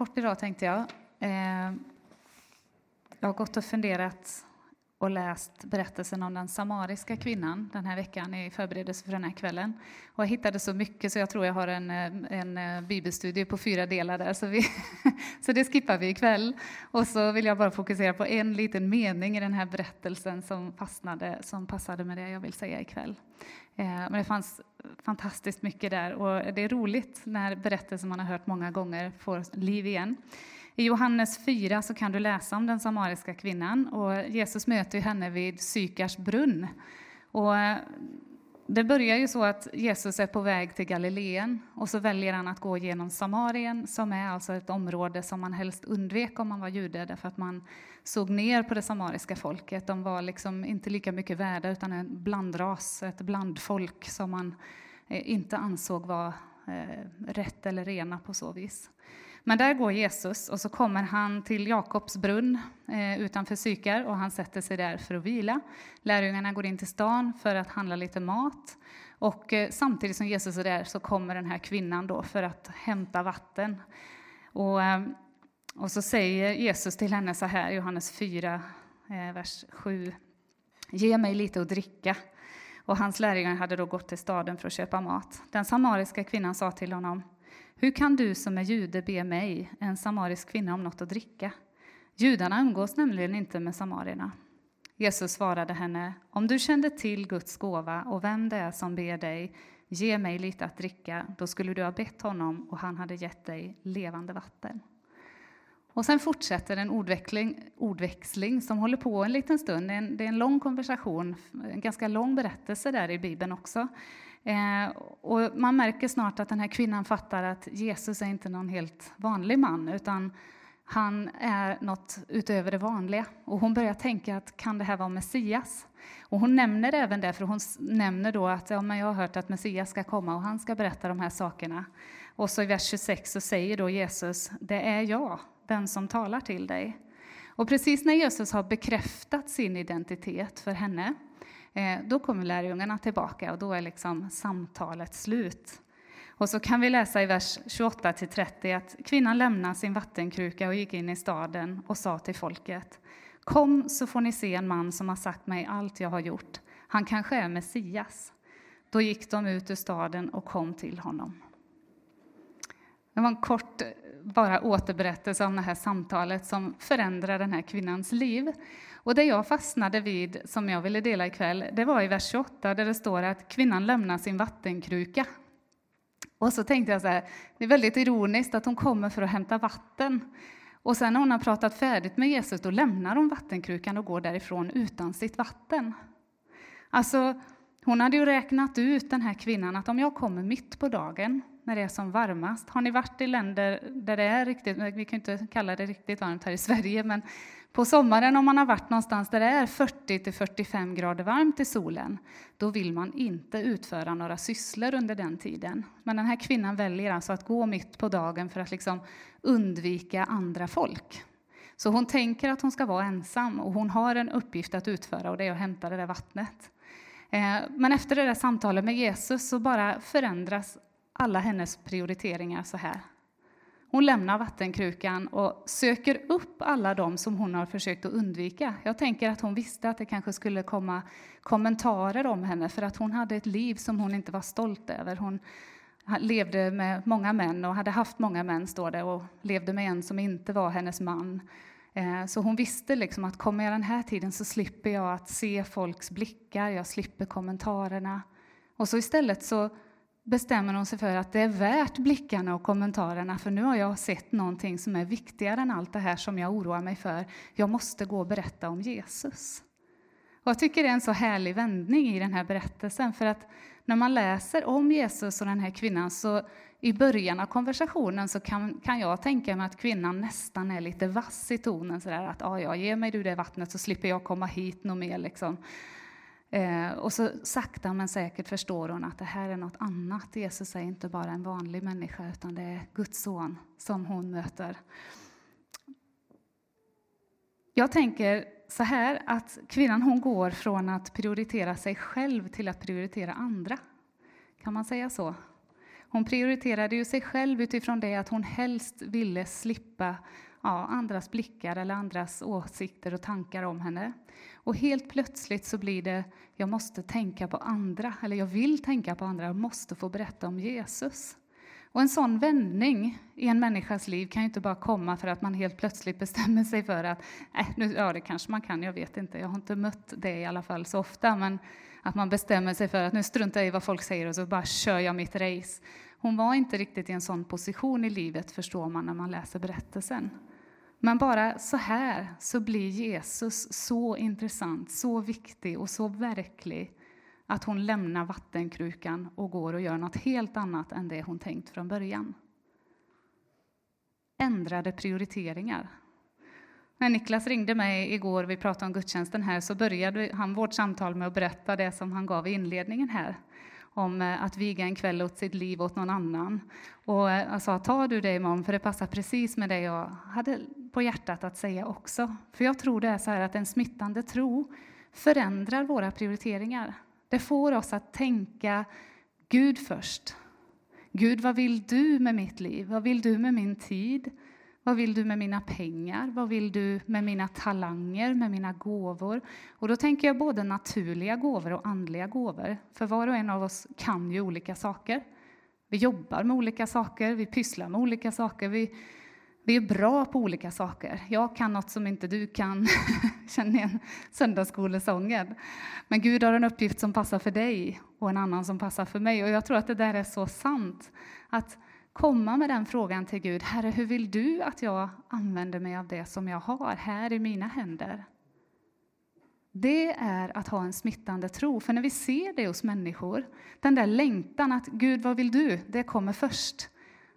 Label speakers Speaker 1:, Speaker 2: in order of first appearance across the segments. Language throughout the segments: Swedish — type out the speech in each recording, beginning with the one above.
Speaker 1: kort idag tänkte jag. Eh, jag har gått och funderat och läst berättelsen om den samariska kvinnan den här veckan i förberedelse för den här kvällen. Och jag hittade så mycket så jag tror jag har en, eh, en eh, bibelstudie på fyra delar där, så, vi, så det skippar vi ikväll. Och så vill jag bara fokusera på en liten mening i den här berättelsen som fastnade, som passade med det jag vill säga ikväll. Eh, men det fanns fantastiskt mycket där och det är roligt när berättelser man har hört många gånger får liv igen. I Johannes 4 så kan du läsa om den samariska kvinnan och Jesus möter henne vid Sykars brunn. Och eh, det börjar ju så att Jesus är på väg till Galileen och så väljer han att gå genom Samarien som är alltså ett område som man helst undvek om man var jude därför att man såg ner på det samariska folket. De var liksom inte lika mycket värda utan en blandras, ett blandfolk som man eh, inte ansåg var eh, rätt eller rena på så vis. Men där går Jesus och så kommer han till Jakobs brunn eh, utanför Sykar och han sätter sig där för att vila. Lärjungarna går in till stan för att handla lite mat. Och eh, samtidigt som Jesus är där så kommer den här kvinnan då för att hämta vatten. Och, eh, och så säger Jesus till henne så här, Johannes 4, eh, vers 7. Ge mig lite att dricka. Och hans lärjungar hade då gått till staden för att köpa mat. Den samariska kvinnan sa till honom hur kan du som är jude be mig, en samarisk kvinna, om något att dricka? Judarna umgås nämligen inte med samarierna. Jesus svarade henne, om du kände till Guds gåva och vem det är som ber dig, ge mig lite att dricka, då skulle du ha bett honom och han hade gett dig levande vatten. Och sen fortsätter en ordväxling, ordväxling som håller på en liten stund. Det är en, det är en lång konversation, en ganska lång berättelse där i Bibeln också. Eh, och man märker snart att den här kvinnan fattar att Jesus är inte någon helt vanlig man, utan han är något utöver det vanliga. Och hon börjar tänka att kan det här vara Messias? Och hon nämner även det, för hon nämner då att ja, men jag har hört att Messias ska komma och han ska berätta de här sakerna. Och så i vers 26 så säger då Jesus, det är jag, den som talar till dig. Och precis när Jesus har bekräftat sin identitet för henne Eh, då kommer lärjungarna tillbaka och då är liksom samtalet slut. Och så kan vi läsa i vers 28-30 att kvinnan lämnade sin vattenkruka och gick in i staden och sa till folket Kom så får ni se en man som har sagt mig allt jag har gjort. Han kanske är Messias. Då gick de ut ur staden och kom till honom. Det var en kort bara återberättelse om det här samtalet som förändrar den här kvinnans liv. Och det jag fastnade vid, som jag ville dela ikväll, det var i vers 28 där det står att kvinnan lämnar sin vattenkruka. Och så tänkte jag så här, det är väldigt ironiskt att hon kommer för att hämta vatten. Och sen när hon har pratat färdigt med Jesus, då lämnar hon vattenkrukan och går därifrån utan sitt vatten. Alltså, hon hade ju räknat ut, den här kvinnan, att om jag kommer mitt på dagen, när det är som varmast. Har ni varit i länder där det är riktigt, vi kan inte kalla det riktigt varmt här i Sverige, men på sommaren om man har varit någonstans där det är 40 till 45 grader varmt i solen, då vill man inte utföra några sysslor under den tiden. Men den här kvinnan väljer alltså att gå mitt på dagen för att liksom undvika andra folk. Så hon tänker att hon ska vara ensam och hon har en uppgift att utföra och det är att hämta det där vattnet. Eh, men efter det där samtalet med Jesus så bara förändras alla hennes prioriteringar så här. Hon lämnar vattenkrukan och söker upp alla dem som hon har försökt att undvika. Jag tänker att hon visste att det kanske skulle komma kommentarer om henne för att hon hade ett liv som hon inte var stolt över. Hon levde med många män och hade haft många män, står det, och levde med en som inte var hennes man. Eh, så hon visste liksom att kommer jag den här tiden så slipper jag att se folks blickar, jag slipper kommentarerna. Och så istället så bestämmer hon sig för att det är värt blickarna och kommentarerna för nu har jag sett någonting som är viktigare än allt det här som jag oroar mig för. Jag måste gå och berätta om Jesus. Och jag tycker det är en så härlig vändning i den här berättelsen för att när man läser om Jesus och den här kvinnan så i början av konversationen så kan, kan jag tänka mig att kvinnan nästan är lite vass i tonen sådär att ja, ge mig du det vattnet så slipper jag komma hit något mer liksom. Eh, och så sakta men säkert förstår hon att det här är något annat. Jesus är inte bara en vanlig människa, utan det är Guds son som hon möter. Jag tänker så här att kvinnan hon går från att prioritera sig själv till att prioritera andra. Kan man säga så? Hon prioriterade ju sig själv utifrån det att hon helst ville slippa ja, andras blickar eller andras åsikter och tankar om henne. Och helt plötsligt så blir det, jag måste tänka på andra, eller jag vill tänka på andra, jag måste få berätta om Jesus. Och en sån vändning i en människas liv kan ju inte bara komma för att man helt plötsligt bestämmer sig för att, äh, nu, ja det kanske man kan, jag vet inte, jag har inte mött det i alla fall så ofta, men att man bestämmer sig för att nu struntar jag i vad folk säger och så bara kör jag mitt race. Hon var inte riktigt i en sån position i livet, förstår man när man läser berättelsen. Men bara så här så blir Jesus så intressant, så viktig och så verklig att hon lämnar vattenkrukan och går och gör något helt annat än det hon tänkt från början. Ändrade prioriteringar. När Niklas ringde mig igår, vi pratade om gudstjänsten här, så började han vårt samtal med att berätta det som han gav i inledningen här om eh, att viga en kväll åt sitt liv åt någon annan. Och eh, jag sa, tar du det imorgon, för det passar precis med det jag hade på hjärtat att säga också. För jag tror det är så här att en smittande tro förändrar våra prioriteringar. Det får oss att tänka Gud först. Gud, vad vill du med mitt liv? Vad vill du med min tid? Vad vill du med mina pengar? Vad vill du med mina talanger, med mina gåvor? Och då tänker jag både naturliga gåvor och andliga gåvor. För var och en av oss kan ju olika saker. Vi jobbar med olika saker, vi pysslar med olika saker, vi vi är bra på olika saker. Jag kan något som inte du kan. Känner igen söndagsskolesången? Men Gud har en uppgift som passar för dig och en annan som passar för mig. Och jag tror att det där är så sant. Att komma med den frågan till Gud. Herre, hur vill du att jag använder mig av det som jag har här i mina händer? Det är att ha en smittande tro. För när vi ser det hos människor, den där längtan att Gud, vad vill du? Det kommer först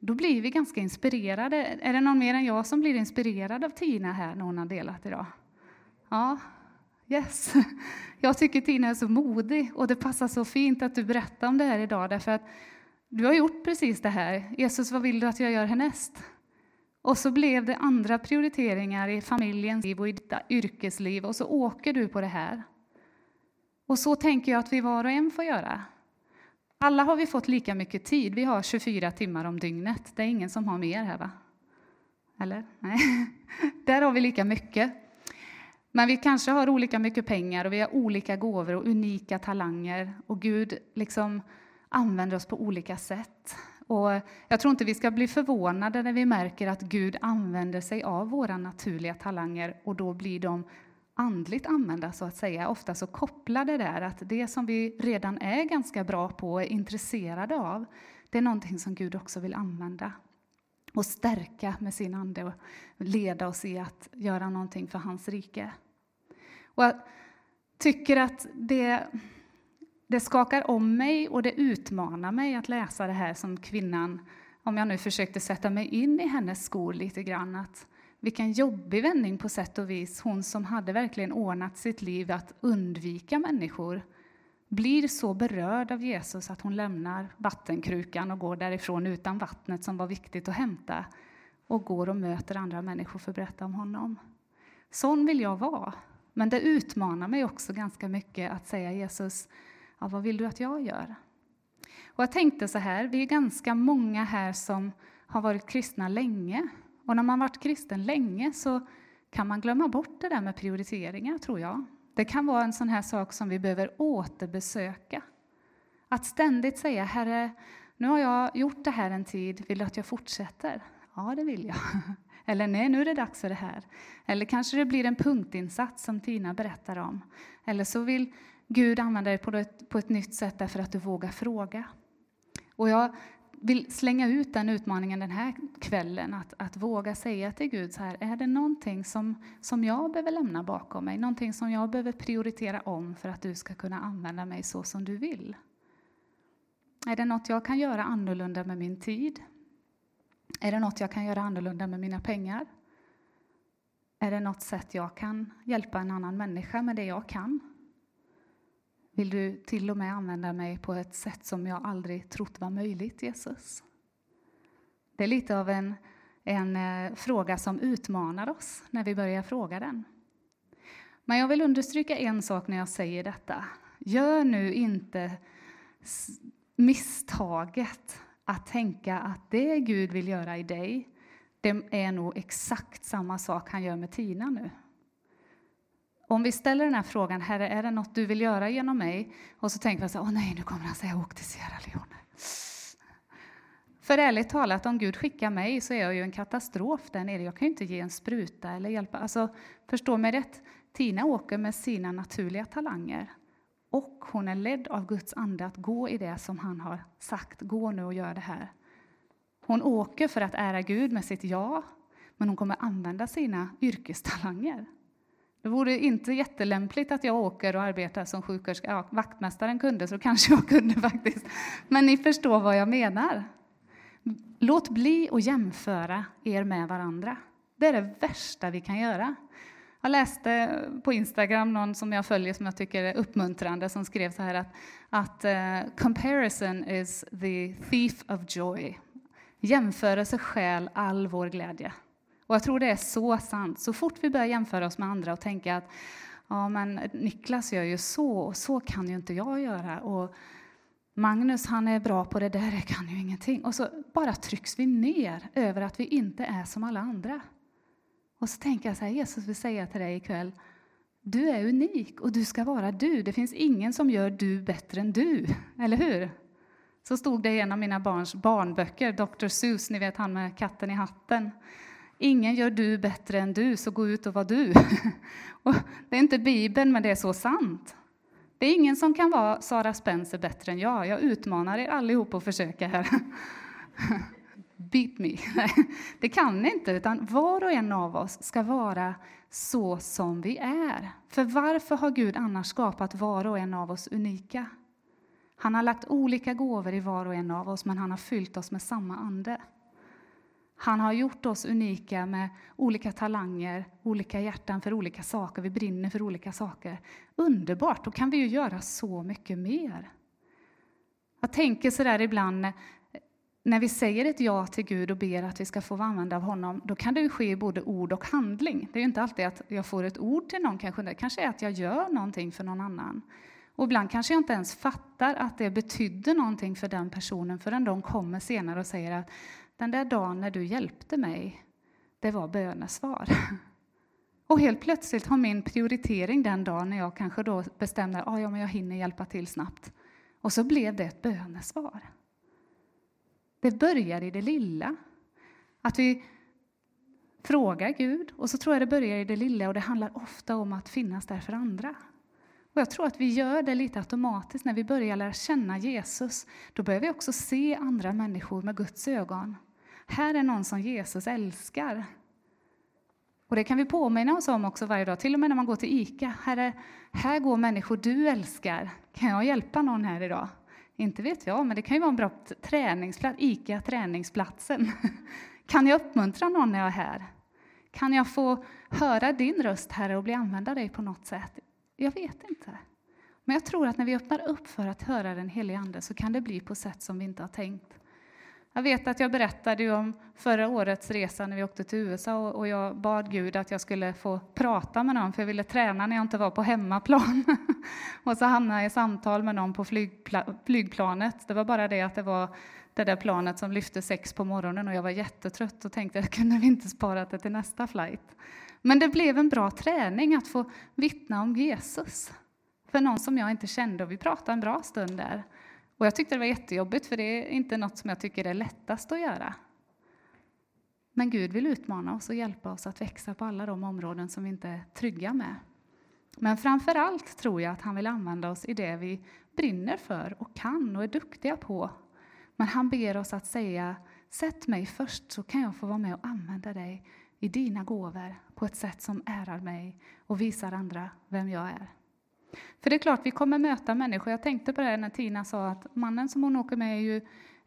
Speaker 1: då blir vi ganska inspirerade. Är det någon mer än jag som blir inspirerad av Tina här när hon har delat idag? Ja, yes. Jag tycker Tina är så modig och det passar så fint att du berättar om det här idag därför att du har gjort precis det här. Jesus, vad vill du att jag gör härnäst? Och så blev det andra prioriteringar i familjens liv och i ditt yrkesliv och så åker du på det här. Och så tänker jag att vi var och en får göra. Alla har vi fått lika mycket tid. Vi har 24 timmar om dygnet. Det är ingen som har mer här, va? Eller? Nej. Där har vi lika mycket. Men vi kanske har olika mycket pengar och vi har olika gåvor och unika talanger. Och Gud liksom använder oss på olika sätt. Och jag tror inte vi ska bli förvånade när vi märker att Gud använder sig av våra naturliga talanger och då blir de andligt använda, så att säga. Ofta så kopplar det där att det som vi redan är ganska bra på och är intresserade av, det är någonting som Gud också vill använda och stärka med sin ande och leda oss i att göra någonting för hans rike. Och jag tycker att det, det skakar om mig och det utmanar mig att läsa det här som kvinnan, om jag nu försökte sätta mig in i hennes skor lite grann, att vilken jobbig vändning på sätt och vis. Hon som hade verkligen ordnat sitt liv att undvika människor blir så berörd av Jesus att hon lämnar vattenkrukan och går därifrån utan vattnet som var viktigt att hämta och går och möter andra människor för att berätta om honom. Sån vill jag vara. Men det utmanar mig också ganska mycket att säga Jesus, ja, vad vill du att jag gör? Och jag tänkte så här, vi är ganska många här som har varit kristna länge. Och när man varit kristen länge så kan man glömma bort det där med prioriteringar, tror jag. Det kan vara en sån här sak som vi behöver återbesöka. Att ständigt säga, Herre, nu har jag gjort det här en tid, vill du att jag fortsätter? Ja, det vill jag. Eller nej, nu är det dags för det här. Eller kanske det blir en punktinsats som Tina berättar om. Eller så vill Gud använda dig på ett, på ett nytt sätt därför att du vågar fråga. Och jag vill slänga ut den utmaningen den här kvällen, att, att våga säga till Gud så här, är det någonting som, som jag behöver lämna bakom mig, någonting som jag behöver prioritera om för att du ska kunna använda mig så som du vill? Är det något jag kan göra annorlunda med min tid? Är det något jag kan göra annorlunda med mina pengar? Är det något sätt jag kan hjälpa en annan människa med det jag kan? Vill du till och med använda mig på ett sätt som jag aldrig trott var möjligt, Jesus? Det är lite av en, en eh, fråga som utmanar oss när vi börjar fråga den. Men jag vill understryka en sak när jag säger detta. Gör nu inte misstaget att tänka att det Gud vill göra i dig, det är nog exakt samma sak han gör med Tina nu. Om vi ställer den här frågan, Herre, är det något du vill göra genom mig? Och så tänker vi så åh nej, nu kommer han säga, åk till Sierra Leone. För ärligt talat, om Gud skickar mig så är jag ju en katastrof där nere. Jag kan ju inte ge en spruta eller hjälpa. Alltså, förstå mig rätt, Tina åker med sina naturliga talanger. Och hon är ledd av Guds ande att gå i det som han har sagt. Gå nu och gör det här. Hon åker för att ära Gud med sitt ja, men hon kommer använda sina yrkestalanger. Det vore inte jättelämpligt att jag åker och arbetar som sjuksköterska. Ja, vaktmästaren kunde, så kanske jag kunde faktiskt. Men ni förstår vad jag menar. Låt bli att jämföra er med varandra. Det är det värsta vi kan göra. Jag läste på Instagram någon som jag följer som jag tycker är uppmuntrande som skrev så här att, att uh, comparison is the thief of joy. Jämförelse stjäl all vår glädje. Och jag tror det är så sant. Så fort vi börjar jämföra oss med andra och tänka att ja, men Niklas gör ju så och så kan ju inte jag göra. Och Magnus han är bra på det där, jag kan ju ingenting. Och så bara trycks vi ner över att vi inte är som alla andra. Och så tänker jag så här, Jesus vill säga till dig ikväll, du är unik och du ska vara du. Det finns ingen som gör du bättre än du, eller hur? Så stod det i en av mina barns barnböcker, Dr. Seuss, ni vet han med katten i hatten. Ingen gör du bättre än du, så gå ut och var du. och det är inte Bibeln, men det är så sant. Det är ingen som kan vara Sara Spencer bättre än jag. Jag utmanar er allihop att försöka här. Beat me. det kan ni inte, utan var och en av oss ska vara så som vi är. För varför har Gud annars skapat var och en av oss unika? Han har lagt olika gåvor i var och en av oss, men han har fyllt oss med samma ande. Han har gjort oss unika med olika talanger, olika hjärtan för olika saker. Vi brinner för olika saker. Underbart! Då kan vi ju göra så mycket mer. Jag tänker så där ibland när vi säger ett ja till Gud och ber att vi ska få använda av honom, då kan det ju ske i både ord och handling. Det är ju inte alltid att jag får ett ord till någon, kanske det kanske är att jag gör någonting för någon annan. Och ibland kanske jag inte ens fattar att det betydde någonting för den personen förrän de kommer senare och säger att den där dagen när du hjälpte mig, det var bönesvar. Och helt plötsligt har min prioritering den dagen när jag kanske då bestämde att ah, ja, jag hinner hjälpa till snabbt. Och så blev det ett bönesvar. Det börjar i det lilla. Att vi frågar Gud, och så tror jag det börjar i det lilla och det handlar ofta om att finnas där för andra. Och jag tror att vi gör det lite automatiskt när vi börjar lära känna Jesus. Då börjar vi också se andra människor med Guds ögon. Här är någon som Jesus älskar. Och det kan vi påminna oss om också varje dag, till och med när man går till ICA. Här, är, här går människor du älskar. Kan jag hjälpa någon här idag? Inte vet jag, men det kan ju vara en bra träningsplats. ICA träningsplatsen. Kan jag uppmuntra någon när jag är här? Kan jag få höra din röst, Herre, och bli använda dig på något sätt? Jag vet inte. Men jag tror att när vi öppnar upp för att höra den helige Ande så kan det bli på sätt som vi inte har tänkt. Jag vet att jag berättade om förra årets resa när vi åkte till USA och jag bad Gud att jag skulle få prata med någon för jag ville träna när jag inte var på hemmaplan. och så hamnade jag i samtal med någon på flygplanet. Det var bara det att det var det där planet som lyfte sex på morgonen och jag var jättetrött och tänkte att kunde vi inte spara det till nästa flight. Men det blev en bra träning att få vittna om Jesus för någon som jag inte kände och vi pratade en bra stund där. Och jag tyckte det var jättejobbigt, för det är inte något som jag tycker är lättast att göra. Men Gud vill utmana oss och hjälpa oss att växa på alla de områden som vi inte är trygga med. Men framför allt tror jag att han vill använda oss i det vi brinner för och kan och är duktiga på. Men han ber oss att säga, sätt mig först så kan jag få vara med och använda dig i dina gåvor på ett sätt som ärar mig och visar andra vem jag är. För det är klart, vi kommer möta människor. Jag tänkte på det när Tina sa att mannen som hon åker med är ju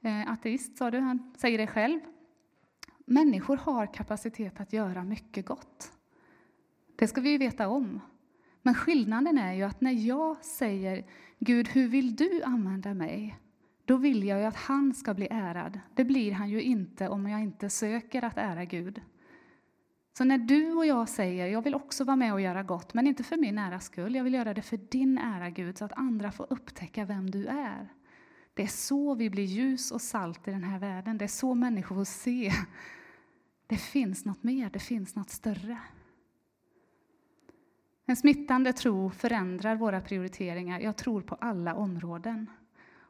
Speaker 1: eh, ateist, sa du. Han säger det själv. Människor har kapacitet att göra mycket gott. Det ska vi ju veta om. Men skillnaden är ju att när jag säger Gud, hur vill du använda mig? Då vill jag ju att han ska bli ärad. Det blir han ju inte om jag inte söker att ära Gud. Så när du och jag säger jag vill också vara med och göra gott, men inte för min äras skull, jag vill göra det för din ära Gud, så att andra får upptäcka vem du är. Det är så vi blir ljus och salt i den här världen. Det är så människor får se. Det finns något mer, det finns något större. En smittande tro förändrar våra prioriteringar. Jag tror på alla områden.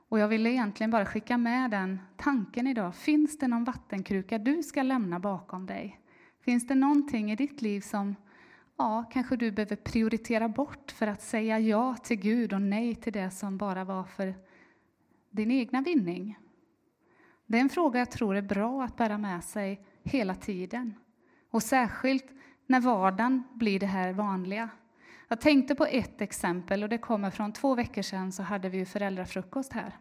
Speaker 1: Och jag vill egentligen bara skicka med den tanken idag. Finns det någon vattenkruka du ska lämna bakom dig? Finns det någonting i ditt liv som ja, kanske du behöver prioritera bort för att säga ja till Gud och nej till det som bara var för din egna vinning? Det är en fråga jag tror är bra att bära med sig hela tiden. Och särskilt när vardagen blir det här vanliga. Jag tänkte på ett exempel och det kommer från två veckor sedan så hade vi föräldrafrukost här.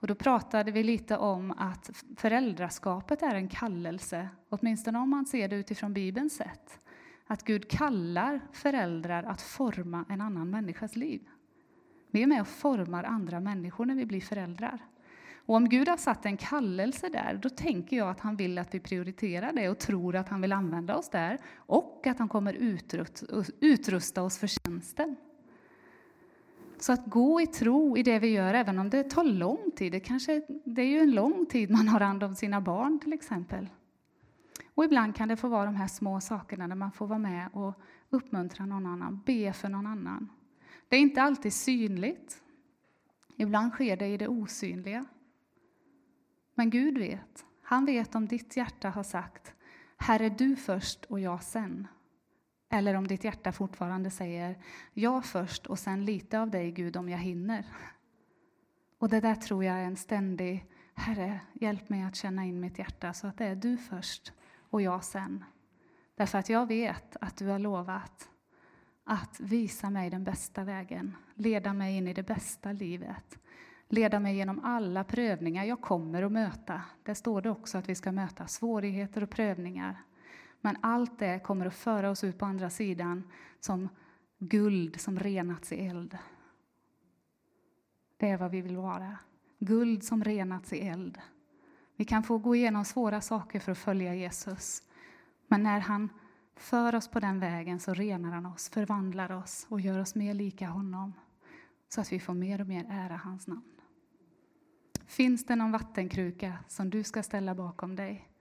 Speaker 1: Och då pratade vi lite om att föräldraskapet är en kallelse, åtminstone om man ser det utifrån Bibelns sätt. Att Gud kallar föräldrar att forma en annan människas liv. Vi är med och formar andra människor när vi blir föräldrar. Och om Gud har satt en kallelse där, då tänker jag att han vill att vi prioriterar det och tror att han vill använda oss där och att han kommer utrusta oss för tjänsten. Så att gå i tro i det vi gör, även om det tar lång tid. Det, kanske, det är ju en lång tid man har hand om sina barn till exempel. Och ibland kan det få vara de här små sakerna där man får vara med och uppmuntra någon annan, be för någon annan. Det är inte alltid synligt. Ibland sker det i det osynliga. Men Gud vet. Han vet om ditt hjärta har sagt Herre, du först och jag sen. Eller om ditt hjärta fortfarande säger jag först och sen lite av dig, Gud, om jag hinner. Och det där tror jag är en ständig Herre, hjälp mig att känna in mitt hjärta så att det är du först och jag sen. Därför att jag vet att du har lovat att visa mig den bästa vägen, leda mig in i det bästa livet leda mig genom alla prövningar jag kommer att möta. Där står det också att vi ska möta svårigheter och prövningar. Men allt det kommer att föra oss ut på andra sidan som guld som renats i eld. Det är vad vi vill vara. Guld som renats i eld. Vi kan få gå igenom svåra saker för att följa Jesus. Men när han för oss på den vägen så renar han oss, förvandlar oss och gör oss mer lika honom så att vi får mer och mer ära hans namn. Finns det någon vattenkruka som du ska ställa bakom dig?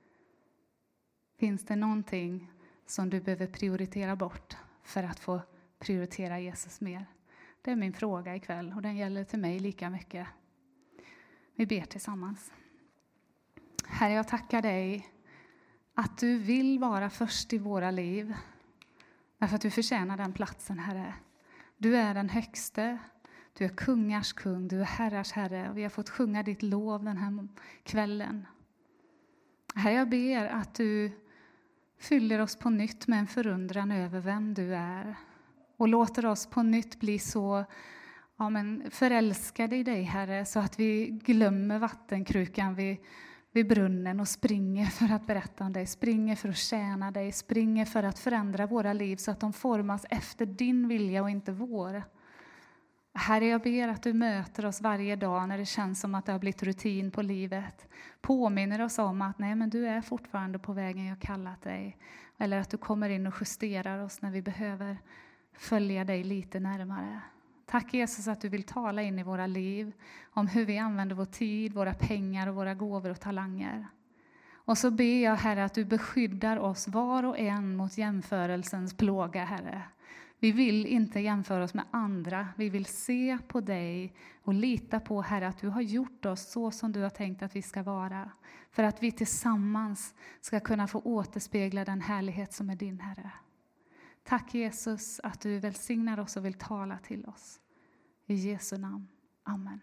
Speaker 1: Finns det någonting som du behöver prioritera bort för att få prioritera Jesus mer? Det är min fråga ikväll och den gäller till mig lika mycket. Vi ber tillsammans. Herre, jag tackar dig att du vill vara först i våra liv. Därför att du förtjänar den platsen, Herre. Du är den högste, du är kungars kung, du är herrars herre och vi har fått sjunga ditt lov den här kvällen. Herre, jag ber att du fyller oss på nytt med en förundran över vem du är och låter oss på nytt bli så ja, men förälskade i dig, Herre, så att vi glömmer vattenkrukan vid, vid brunnen och springer för att berätta om dig, springer för att tjäna dig, springer för att förändra våra liv så att de formas efter din vilja och inte vår. Herre, jag ber att du möter oss varje dag när det känns som att det har blivit rutin på livet. Påminner oss om att nej, men du är fortfarande på vägen jag kallat dig. Eller att du kommer in och justerar oss när vi behöver följa dig lite närmare. Tack Jesus att du vill tala in i våra liv om hur vi använder vår tid, våra pengar och våra gåvor och talanger. Och så ber jag Herre att du beskyddar oss var och en mot jämförelsens plåga, Herre. Vi vill inte jämföra oss med andra. Vi vill se på dig och lita på, Herre, att du har gjort oss så som du har tänkt att vi ska vara. För att vi tillsammans ska kunna få återspegla den härlighet som är din, Herre. Tack Jesus att du välsignar oss och vill tala till oss. I Jesu namn. Amen.